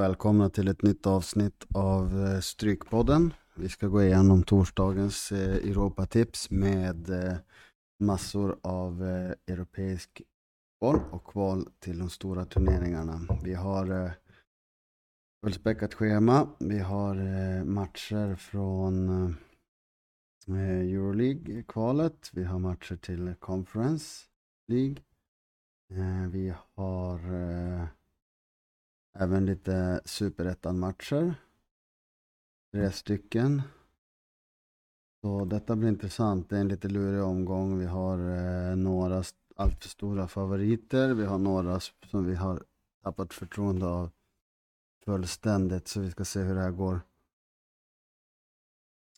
välkomna till ett nytt avsnitt av eh, Strykpodden. Vi ska gå igenom torsdagens eh, Europatips med eh, massor av europeisk boll och kval till de stora turneringarna. Vi har fullspäckat schema. Vi har matcher från Euroleague-kvalet. Vi har matcher till Conference League. Vi har Även lite superettan-matcher. Tre stycken. Så detta blir intressant. Det är en lite lurig omgång. Vi har eh, några alltför stora favoriter. Vi har några som vi har tappat förtroende av fullständigt. Så vi ska se hur det här går.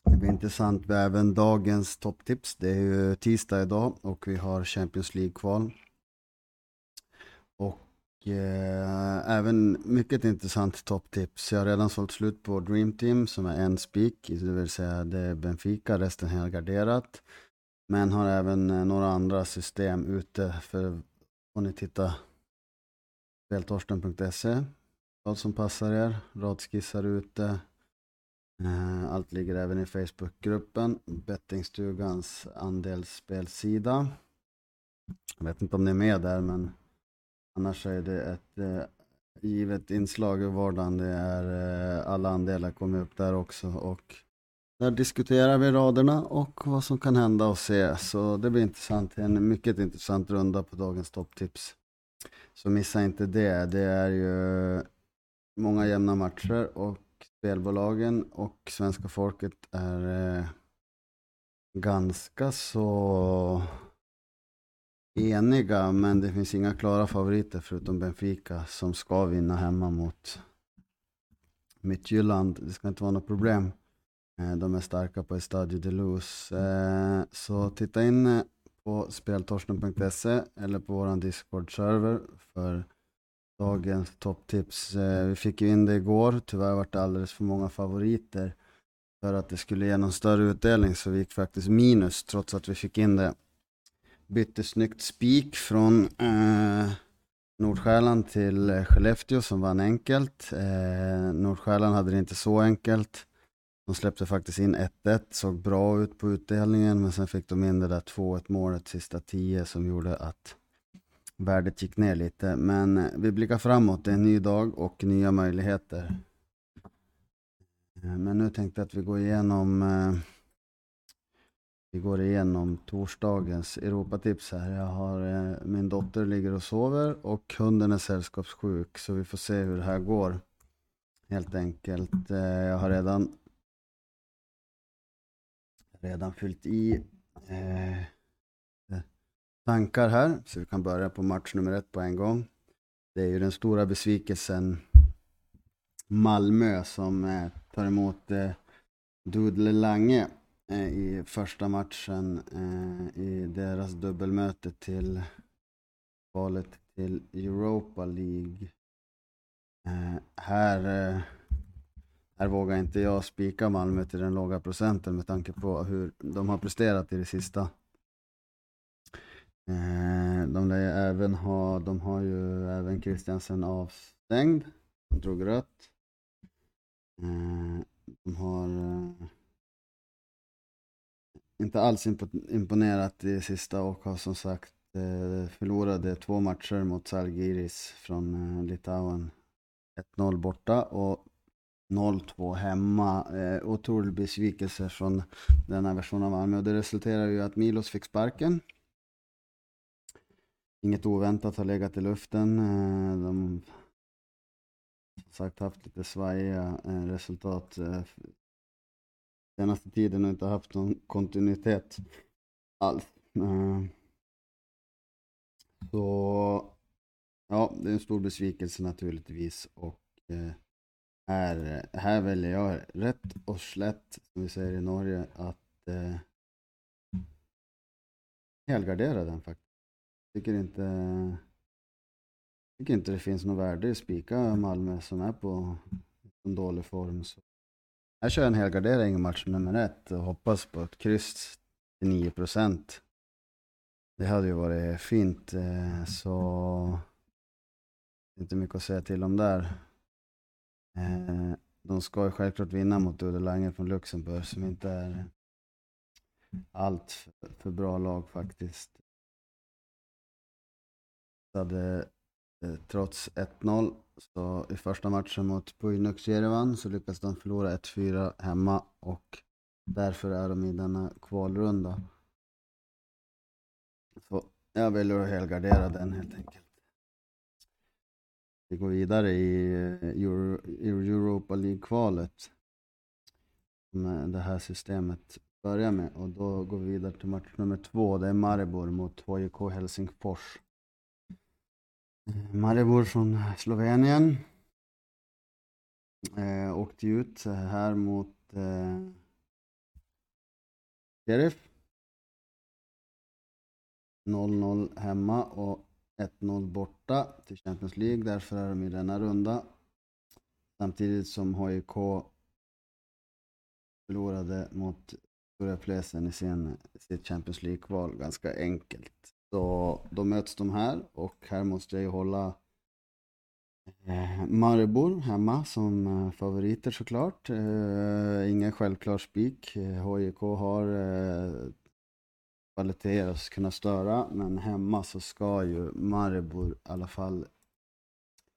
Det blir intressant även dagens topptips. Det är ju tisdag idag och vi har Champions League-kval. Eh, även mycket intressant topptips. Jag har redan sålt slut på Dream Team som är en spik, det vill säga det är Benfica, resten helgarderat. Men har även eh, några andra system ute för får ni titta speltorsten.se vad som passar er, radskissar ute. Eh, allt ligger även i Facebookgruppen, Bettingstugans andelsspelsida. Jag vet inte om ni är med där men Annars är det ett eh, givet inslag i vardagen. Det är eh, alla andelar kommer upp där också. Och där diskuterar vi raderna och vad som kan hända och se. Så det blir intressant. En mycket intressant runda på dagens topptips. Så missa inte det. Det är ju många jämna matcher och spelbolagen och svenska folket är eh, ganska så eniga, men det finns inga klara favoriter förutom Benfica som ska vinna hemma mot Midtjylland. Det ska inte vara något problem. Eh, de är starka på Estadio de Luz. Eh, så titta in eh, på speltorsten.se eller på vår Discord-server för dagens topptips. Vi fick ju in det igår, tyvärr var det alldeles för många favoriter för att det skulle ge någon större utdelning så vi gick faktiskt minus trots att vi fick in det bytte snyggt spik från eh, Nordsjälland till eh, Skellefteå som vann enkelt. Eh, Nordsjälland hade det inte så enkelt. De släppte faktiskt in 1-1, såg bra ut på utdelningen men sen fick de in det där 2-1 målet sista 10 som gjorde att värdet gick ner lite. Men eh, vi blickar framåt, det är en ny dag och nya möjligheter. Eh, men nu tänkte jag att vi går igenom eh, vi går igenom torsdagens Europatips här. Jag har, eh, min dotter ligger och sover och hunden är sällskapssjuk så vi får se hur det här går. Helt enkelt. Eh, jag har redan redan fyllt i eh, tankar här så vi kan börja på match nummer ett på en gång. Det är ju den stora besvikelsen Malmö som eh, tar emot eh, Dudle Lange Eh, i första matchen eh, i deras dubbelmöte till valet till Europa League. Eh, här, eh, här vågar inte jag spika Malmö till den låga procenten med tanke på hur de har presterat i det sista. Eh, de lär även ha, de har ju även Christiansen avstängd. De drog rött. Eh, de har eh, inte alls imponerat i sista och har som sagt eh, förlorade två matcher mot Salgiris från eh, Litauen. 1-0 borta och 0-2 hemma. Eh, otrolig besvikelse från denna version av Malmö och det resulterar ju att Milos fick sparken. Inget oväntat har legat i luften. Eh, de har sagt haft lite svajiga resultat senaste tiden och inte haft någon kontinuitet alls. Eh, så ja, det är en stor besvikelse naturligtvis och eh, här, här väljer jag rätt och slätt, som vi säger i Norge, att eh, helgardera den faktiskt. Tycker inte, tycker inte det finns något värde i att spika Malmö som är på en dålig form. Så jag kör en helgardering i match nummer ett och hoppas på ett kryss till 9 procent. Det hade ju varit fint, eh, så inte mycket att säga till om där. Eh, de ska ju självklart vinna mot Udelange från Luxemburg som inte är allt för, för bra lag faktiskt. Så hade, eh, trots 1-0 så i första matchen mot Puynux Jerevan så lyckas de förlora 1-4 hemma och därför är de i denna kvalrunda. Så jag väljer att helgardera den helt enkelt. Vi går vidare i eh, Euro, Europa League-kvalet. Med eh, det här systemet börjar med och då går vi vidare till match nummer två. Det är Maribor mot HJK Helsingfors. Eh, Maribor från Slovenien. Eh, åkte ut här mot eh, Sheriff. 0-0 hemma och 1-0 borta till Champions League. Därför är de i denna runda. Samtidigt som HIK förlorade mot Stora Plesen i sin, sitt Champions League-kval ganska enkelt. Så då möts de här och här måste jag ju hålla eh, Maribor hemma som eh, favoriter såklart. Eh, ingen självklar spik. Eh, HJK har eh, kvaliteter att kunna störa, men hemma så ska ju Maribor i alla fall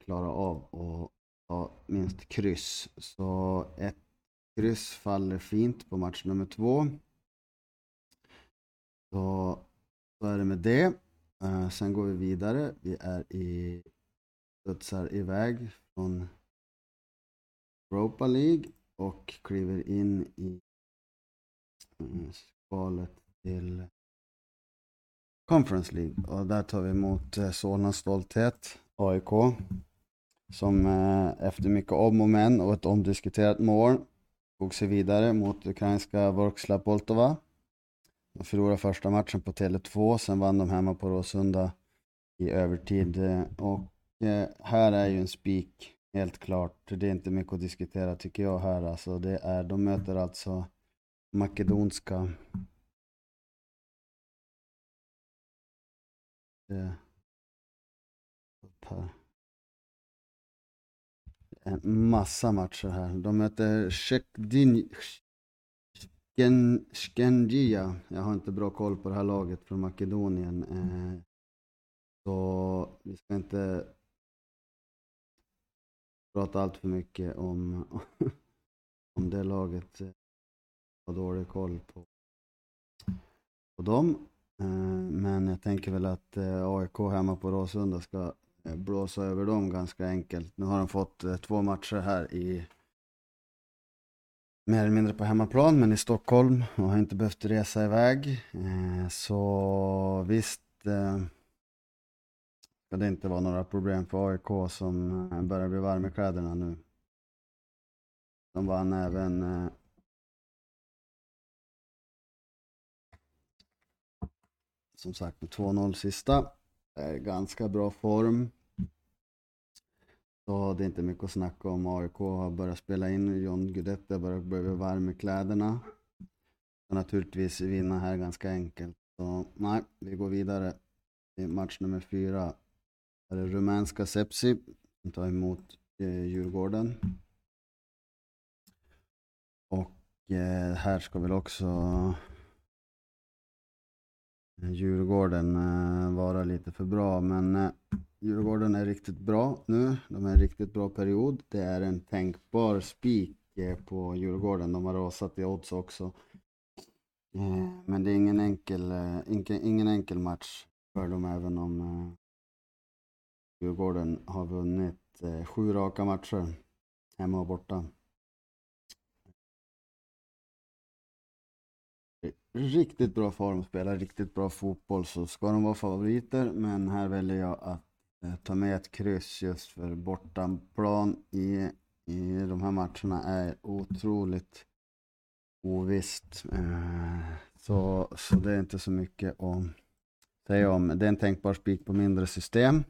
klara av att ta minst kryss. Så ett kryss faller fint på match nummer två. Så, så är det med det. Uh, sen går vi vidare. Vi är i studsar iväg från Europa League och kliver in i mm, skalet till Conference League och där tar vi emot eh, Solnas Solna Stolthet, AIK, som eh, efter mycket om och men och ett omdiskuterat mål tog sig vidare mot ukrainska Vorksla Poltova. De förlorade första matchen på Tele2, sen vann de hemma på Råsunda i övertid. Eh, och eh, här är ju en spik, helt klart. Det är inte mycket att diskutera tycker jag här. Alltså, det är, de möter alltså makedonska. Eh, en massa matcher här. De möter Skengia. Jag har inte bra koll på det här laget från Makedonien. Eh, så vi ska inte prata allt för mycket om, om det laget. Jag har dålig koll på, på dem. Eh, men jag tänker väl att eh, AIK hemma på Råsunda ska eh, blåsa över dem ganska enkelt. Nu har de fått eh, två matcher här i mer eller mindre på hemmaplan, men i Stockholm och har inte behövt resa iväg. Eh, så visst eh, ska det inte vara några problem för AIK som eh, börjar bli varma i kläderna nu. De vann även som sagt med 2-0 sista. Det är ganska bra form. Så det är inte mycket att snacka om. AIK har börjat spela in. John Guidetti har börjat bli varm i kläderna. Och naturligtvis vinna här ganska enkelt. Så nej, vi går vidare till match nummer fyra. Här är rumänska Sepsi som tar emot eh, Djurgården. Och eh, här ska väl också eh, Djurgården eh, vara lite för bra, men eh, Djurgården är riktigt bra nu. De är en riktigt bra period. Det är en tänkbar spik eh, på Djurgården. De har rasat i odds också. Eh, men det är ingen enkel, eh, ingen enkel match för dem, även om Djurgården har vunnit sju raka matcher hemma och borta. riktigt bra form, spelar riktigt bra fotboll så ska de vara favoriter. Men här väljer jag att Eh, ta med ett kryss just för bortaplan i, i de här matcherna är otroligt ovisst. Eh, så, så det är inte så mycket att säga om. Det är en tänkbar spik på mindre system.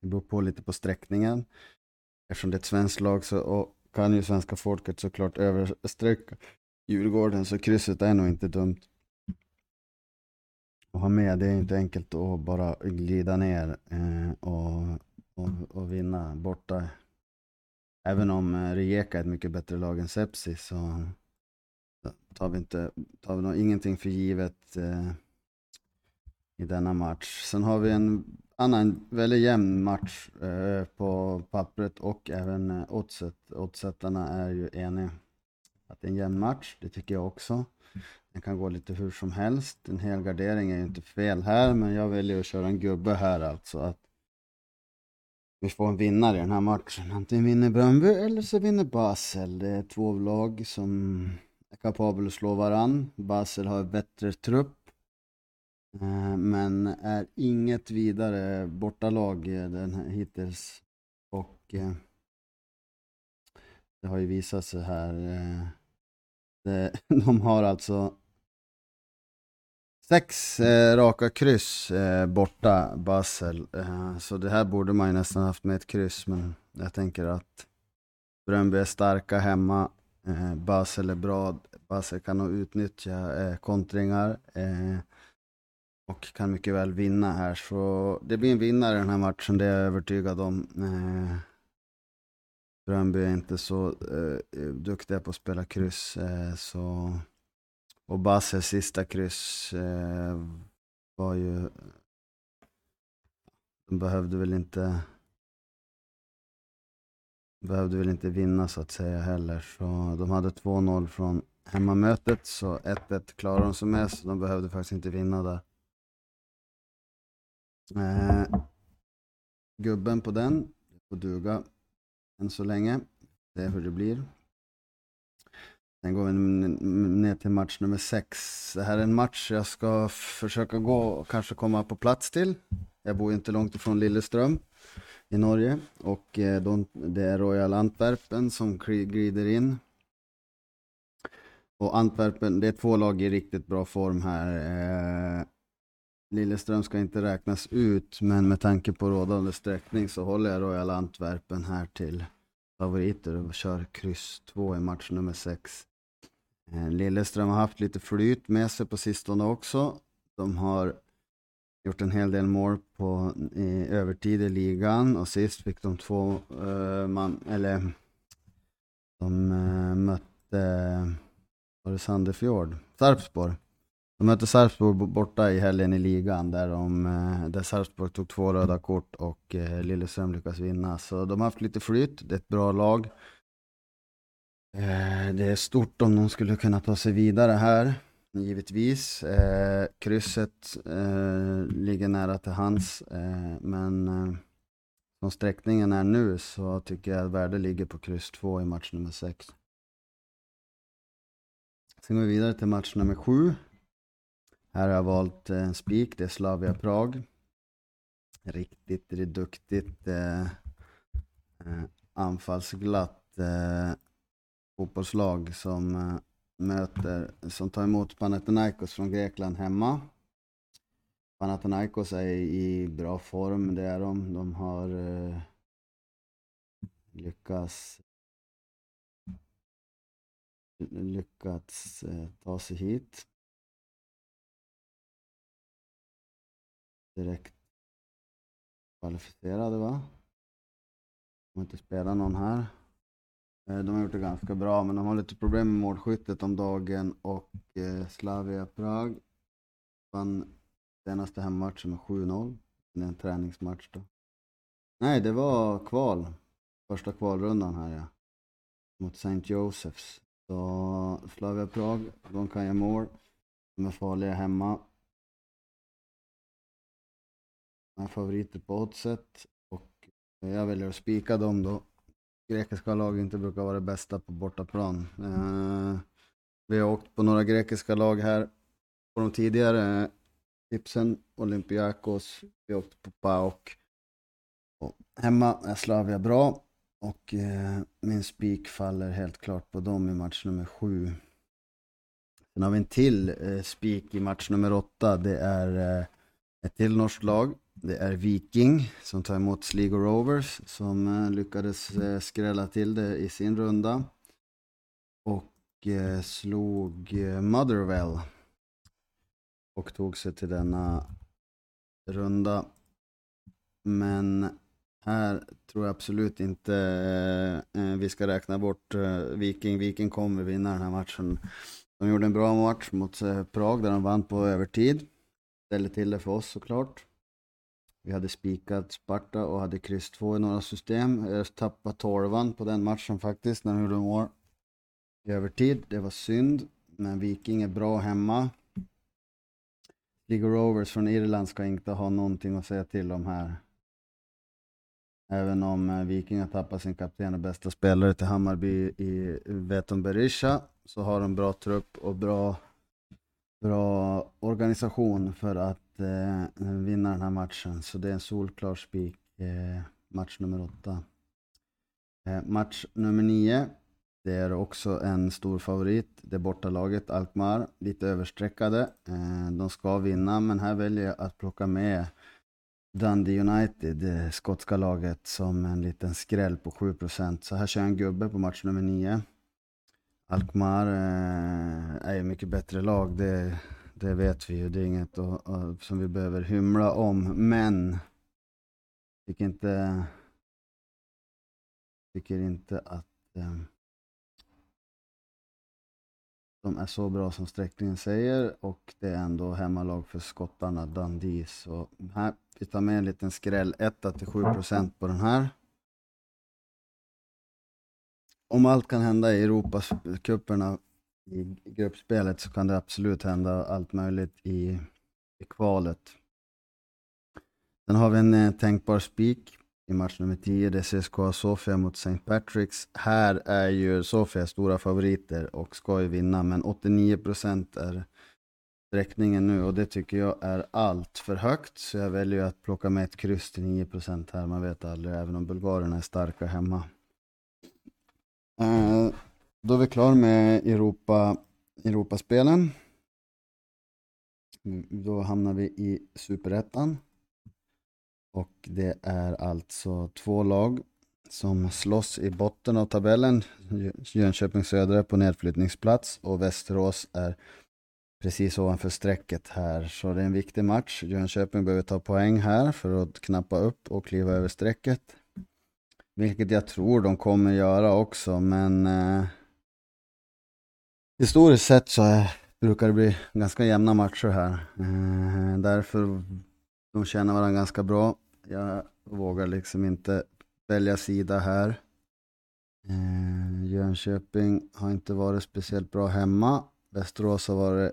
Det beror på lite på sträckningen. Eftersom det är ett svenskt lag så kan ju svenska folket såklart översträcka Djurgården så krysset är nog inte dumt att ha med. Det är inte enkelt att bara glida ner eh, och, och, och, vinna borta även om eh, Rijeka är ett mycket bättre lag än Sepsi så tar vi, inte, tar vi nog ingenting för givet eh, i denna match. Sen har vi en annan väldigt jämn match eh, på pappret och även eh, oddset. Oddsetarna är ju eniga att det är en jämn match, det tycker jag också. Den kan gå lite hur som helst. En helgardering är ju inte fel här, men jag väljer att köra en gubbe här alltså. Att vi får en vinnare i den här matchen. Antingen vinner Bröndby eller så vinner Basel. Det är två lag som är kapabla att slå varann. Basel har bättre trupp. Eh, men är inget vidare bortalag eh, den här, hittills. Och eh, det har ju visat sig här. Eh, de har alltså Sex eh, raka kryss eh, borta, Basel. Eh, så det här borde man ju nästan haft med ett kryss, men jag tänker att Bröndby är starka hemma. Eh, Basel är bra. Basel kan nog utnyttja eh, kontringar eh, och kan mycket väl vinna här. Så det blir en vinnare i den här matchen, det är jag övertygad om. Eh, Eh, Bröndby är inte så eh, eh, duktiga på att spela kryss, eh, så och Basses sista kryss eh, var ju... De behövde väl inte... Behövde väl inte vinna så att säga heller. Så de hade 2-0 från hemmamötet, så 1-1 klarade de sig med, så de behövde faktiskt inte vinna där. Eh, gubben på den får duga än så länge. Det är hur det blir. Sen går vi ner till match nummer sex. Det här är en match jag ska försöka gå och kanske komma på plats till. Jag bor inte långt ifrån Lilleström i Norge och eh, det är Royal Antwerpen som glider in. Och Antwerpen, det är två lag i riktigt bra form här. Eh, Lilleström ska inte räknas ut, men med tanke på rådande sträckning så håller jag Royal Antwerpen här till favoriter och kör kryss 2 i match nummer 6. Eh, Lilleström har haft lite flyt med sig på sistone också. De har gjort en hel del mål på i övertid i ligan och sist fick de två uh, man, eller de uh, mötte, var det Sandefjord? Sarpsborg. De mötte Sarpsborg borta i helgen i ligan där, de, eh, där Sarpsborg tog två röda kort och eh, Lilleström lyckas vinna. Så de har haft lite flyt, det är ett bra lag. Eh, det är stort om de skulle kunna ta sig vidare här, givetvis. Krysset ligger nära till hands, men som sträckningen är nu så tycker jag att värde ligger på kryss 2 i match nummer 6. Sen går vi vidare till match nummer 7. Här har jag valt eh, en spik, det är Slavia Prag. Riktigt duktigt eh, eh anfallsglatt eh, fotbollslag som eh, möter, som tar emot Panathinaikos från Grekland hemma. Panathinaikos är i bra form, det är de. De har eh, lyckats lyckats eh, ta sig hit. Direkt kvalificerade va? De har inte spelat någon här. Eh, de har gjort det ganska bra, men de har lite problem med målskyttet om dagen och eh, Slavia Prag vann senaste hemmatchen med 7-0. Det är en träningsmatch då. Nej, det var kval. Första kvalrundan här ja. Mot St. Josephs. Så Slavia Prag, de kan göra mål. De är farliga hemma. Mina favoriter på oddset och jag väljer att spika dem då grekiska lag inte brukar vara det bästa på bortaplan. Eh, vi har åkt på några grekiska lag här på de tidigare eh, tipsen, Olympiakos, vi har åkt på PAOK. Och hemma är Slavia bra och eh, min spik faller helt klart på dem i match nummer sju. Sen har vi en till eh, spik i match nummer åtta. Det är eh, ett till norskt lag det är Viking som tar emot Sligo Rovers som eh, lyckades eh, skrälla till det i sin runda. Och eh, slog Motherwell. Och tog sig till denna runda. Men här tror jag absolut inte eh, vi ska räkna bort eh, Viking. Viking kommer vinna den här matchen. De gjorde en bra match mot eh, Prag där de vann på övertid. Ställde till det för oss såklart. Vi hade spikat Sparta och hade kryss 2 i några system. Jag tappade tolvan på den matchen faktiskt när de gjorde mål i övertid. Det var synd, men Viking är bra hemma. League Rovers från Irland ska inte ha någonting att säga till om här. Även om eh, Viking har tappat sin kapten och bästa spelare till Hammarby i Veton Berisha så har de bra trupp och bra, bra organisation för att eh, vinna den här matchen. Så det är en solklar spik, eh, match nummer åtta. Eh, match nummer nio, det är också en stor favorit. Det bortalaget Alkmaar, lite överstreckade. Eh, de ska vinna, men här väljer jag att plocka med Dundee United, det skotska laget, som en liten skräll på 7%. Så här kör jag en gubbe på match nummer 9. Alkmaar eh, är ju mycket bättre lag, det, det vet vi ju. Det är inget och, eh, och, som vi behöver hymla om. Men tycker inte, tycker inte att eh, de är så bra som sträckningen säger och det är ändå hemmalag för skottarna Dundee. Så här, vi tar med en liten skräll, 1 till 7 på den här. Om allt kan hända i Europacuperna i gruppspelet så kan det absolut hända allt möjligt i, i kvalet. Sen har vi en eh, tänkbar spik i match nummer 10. Det är CSKA Sofia mot St. Patricks. Här är ju Sofia stora favoriter och ska ju vinna, men 89% är sträckningen nu och det tycker jag är allt för högt. Så jag väljer att plocka med ett kryss till 9% här. Man vet aldrig, även om bulgarerna är starka hemma. Eh, då är vi klara med Europa, Europaspelen. Mm, då hamnar vi i Superettan. Och det är alltså två lag som slåss i botten av tabellen. Jönköping Södra är på nedflyttningsplats och Västerås är precis ovanför strecket här. Så det är en viktig match. Jönköping behöver ta poäng här för att knappa upp och kliva över strecket. Vilket jag tror de kommer göra också, men eh, historiskt sett så är, brukar det bli ganska jämna matcher här. Eh, därför de känner varandra ganska bra. Jag vågar liksom inte välja sida här. Eh, Jönköping har inte varit speciellt bra hemma. Västerås har varit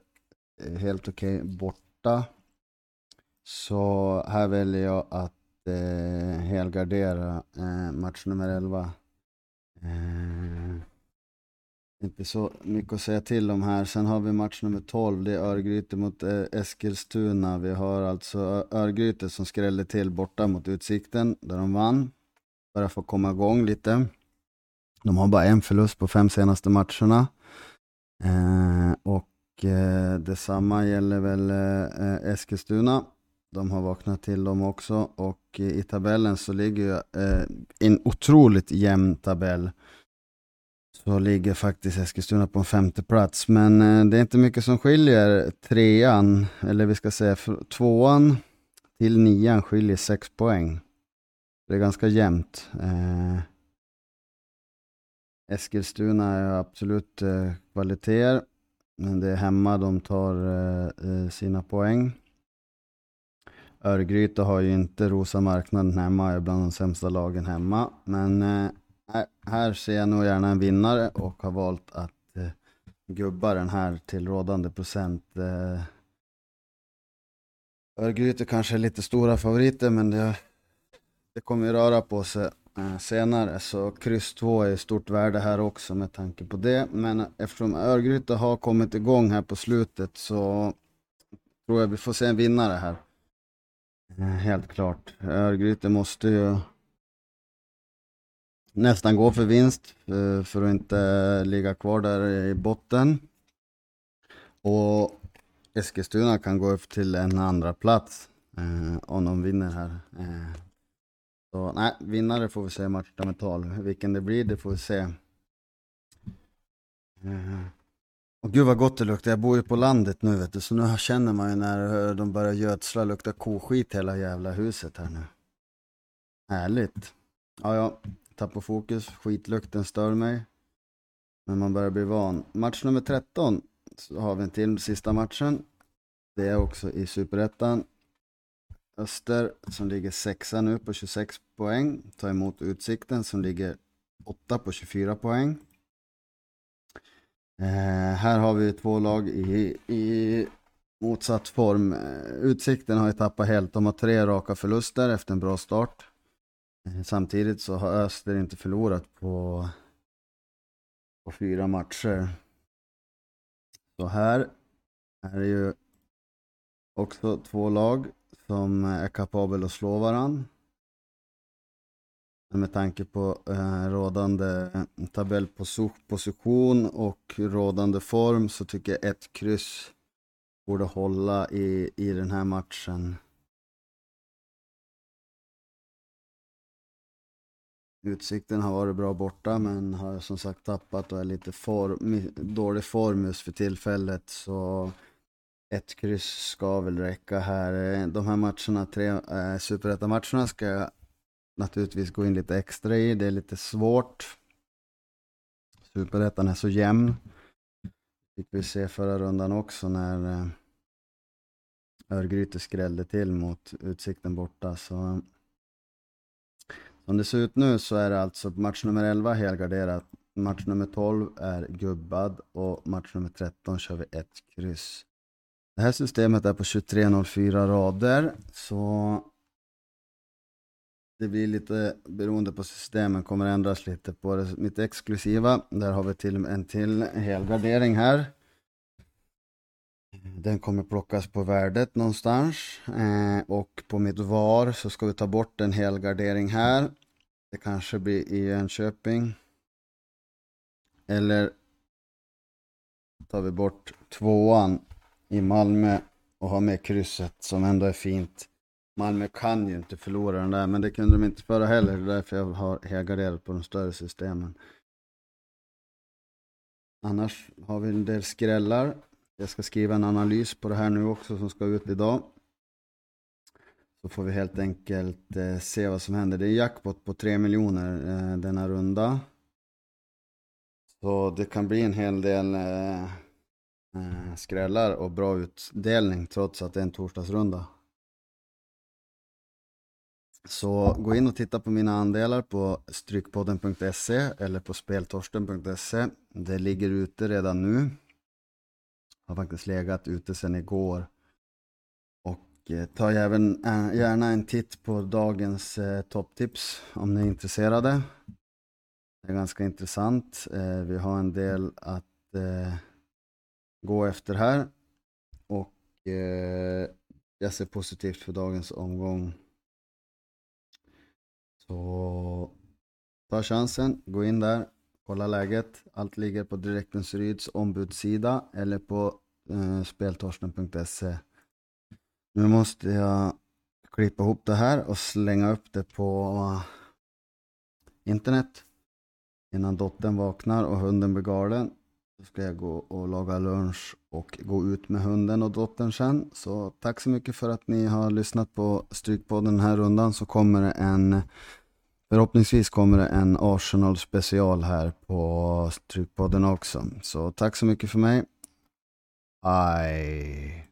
eh, helt okej okay borta. Så här väljer jag att eh, helgardera eh, match nummer 11. Eh, inte så mycket att säga till om här. Sen har vi match nummer 12. Det är Örgryte mot eh, Eskilstuna. Vi har alltså Örgryte som skrällde till borta mot Utsikten där de vann. Börjar få komma igång lite. De har bara en förlust på fem senaste matcherna. Eh, och eh, detsamma gäller väl eh, eh Eskilstuna. De har vaknat till dem också och eh, i tabellen så ligger eh, en otroligt jämn tabell så ligger faktiskt Eskilstuna på en femte plats. Men eh, det är inte mycket som skiljer trean, eller vi ska säga tvåan till nian skiljer sex poäng. Det är ganska jämnt. Eh, Eskilstuna är absolut eh, kvaliteter, men det är hemma de tar eh, eh sina poäng. Örgryte har ju inte rosa marknaden hemma, är bland de sämsta lagen hemma. Men eh, här ser jag nog gärna en vinnare och har valt att eh, gubba den här till rådande procent. Eh, Örgryte kanske är lite stora favoriter men det, det kommer ju röra på sig eh, senare så kryss 2 är stort värde här också med tanke på det. Men eftersom Örgryte har kommit igång här på slutet så tror jag vi får se en vinnare här. Eh, helt klart. Örgryte måste ju nästan gå för vinst eh, för att inte ligga kvar där i botten. Och Eskilstuna kan gå upp till en andra plats eh, om de vinner här. Så nej, vinnare får vi se match nummer 12. Vilken det blir, det får vi se. Och gud vad gott det luktar. Jag bor ju på landet nu vet du, så nu känner man ju när de börjar gödsla, luktar koskit hela jävla huset här nu. Härligt. Ja, ja, tappar fokus, skitlukten stör mig. Men man börjar bli van. Match nummer 13 så har vi en till sista matchen. Det är också i Superettan. Öster som ligger sexa nu på 26 poäng tar emot Utsikten som ligger åtta på 24 poäng. Eh, här har vi två lag i, i motsatt form. Eh, Utsikten har ju tappat helt. De har tre raka förluster efter en bra start. Eh, samtidigt så har Öster inte förlorat på, på fyra matcher. Så här är det ju också två lag som är kapabel att slå varandra. Med tanke på eh, rådande tabellposition och rådande form så tycker jag ett kryss borde hålla i, i den här matchen. Utsikten har varit bra borta men har som sagt tappat och är lite form, dålig form just för tillfället. Så ett kryss ska väl räcka här. De här matcherna, tre eh, superettamatcherna ska jag naturligtvis gå in lite extra i. Det är lite svårt. Superettan är så jämn. Fick vi se förra rundan också när eh, Örgryte skrällde till mot Utsikten borta. Så som det ser ut nu så är det alltså match nummer 11 helgarderat. Match nummer 12 är gubbad och match nummer 13 kör vi ett kryss. Det här systemet är på 2304 rader så det blir lite beroende på systemen kommer ändras lite på det. Mitt exklusiva, där har vi till en till helgardering här. Den kommer plockas på värdet någonstans eh, och på mitt VAR så ska vi ta bort en helgardering här. Det kanske blir i Jönköping. Eller tar vi bort tvåan i Malmö och har med krysset som ändå är fint. Malmö kan ju inte förlora den där, men det kunde de inte förra heller. Det är därför jag har helgarderat på de större systemen. Annars har vi en del skrällar. Jag ska skriva en analys på det här nu också som ska ut idag. Så får vi helt enkelt eh, se vad som händer. Det är jackpot på 3 miljoner eh, denna runda. Så det kan bli en hel del eh, eh, skrällar och bra utdelning trots att det är en torsdagsrunda. Så gå in och titta på mina andelar på strykpodden.se eller på speltorsten.se. Det ligger ute redan nu. Har faktiskt legat ute sedan igår. Och eh, ta även eh, gärna en titt på dagens eh, topptips om ni är intresserade. Det är ganska intressant. Eh, vi har en del att eh, gå efter här. Och eh, jag ser positivt för dagens omgång. Så ta chansen, gå in där, kolla läget. Allt ligger på Direktens Ryds ombudssida eller på eh, speltorsten.se. Nu måste jag klippa ihop det här och slänga upp det på eh, internet innan dottern vaknar och hunden blir galen. Då ska jag gå och laga lunch och gå ut med hunden och dottern sen. Så tack så mycket för att ni har lyssnat på Strykpodden den här rundan så kommer det en Förhoppningsvis kommer det en Arsenal special här på Strykpodden också. Så tack så mycket för mig. Bye.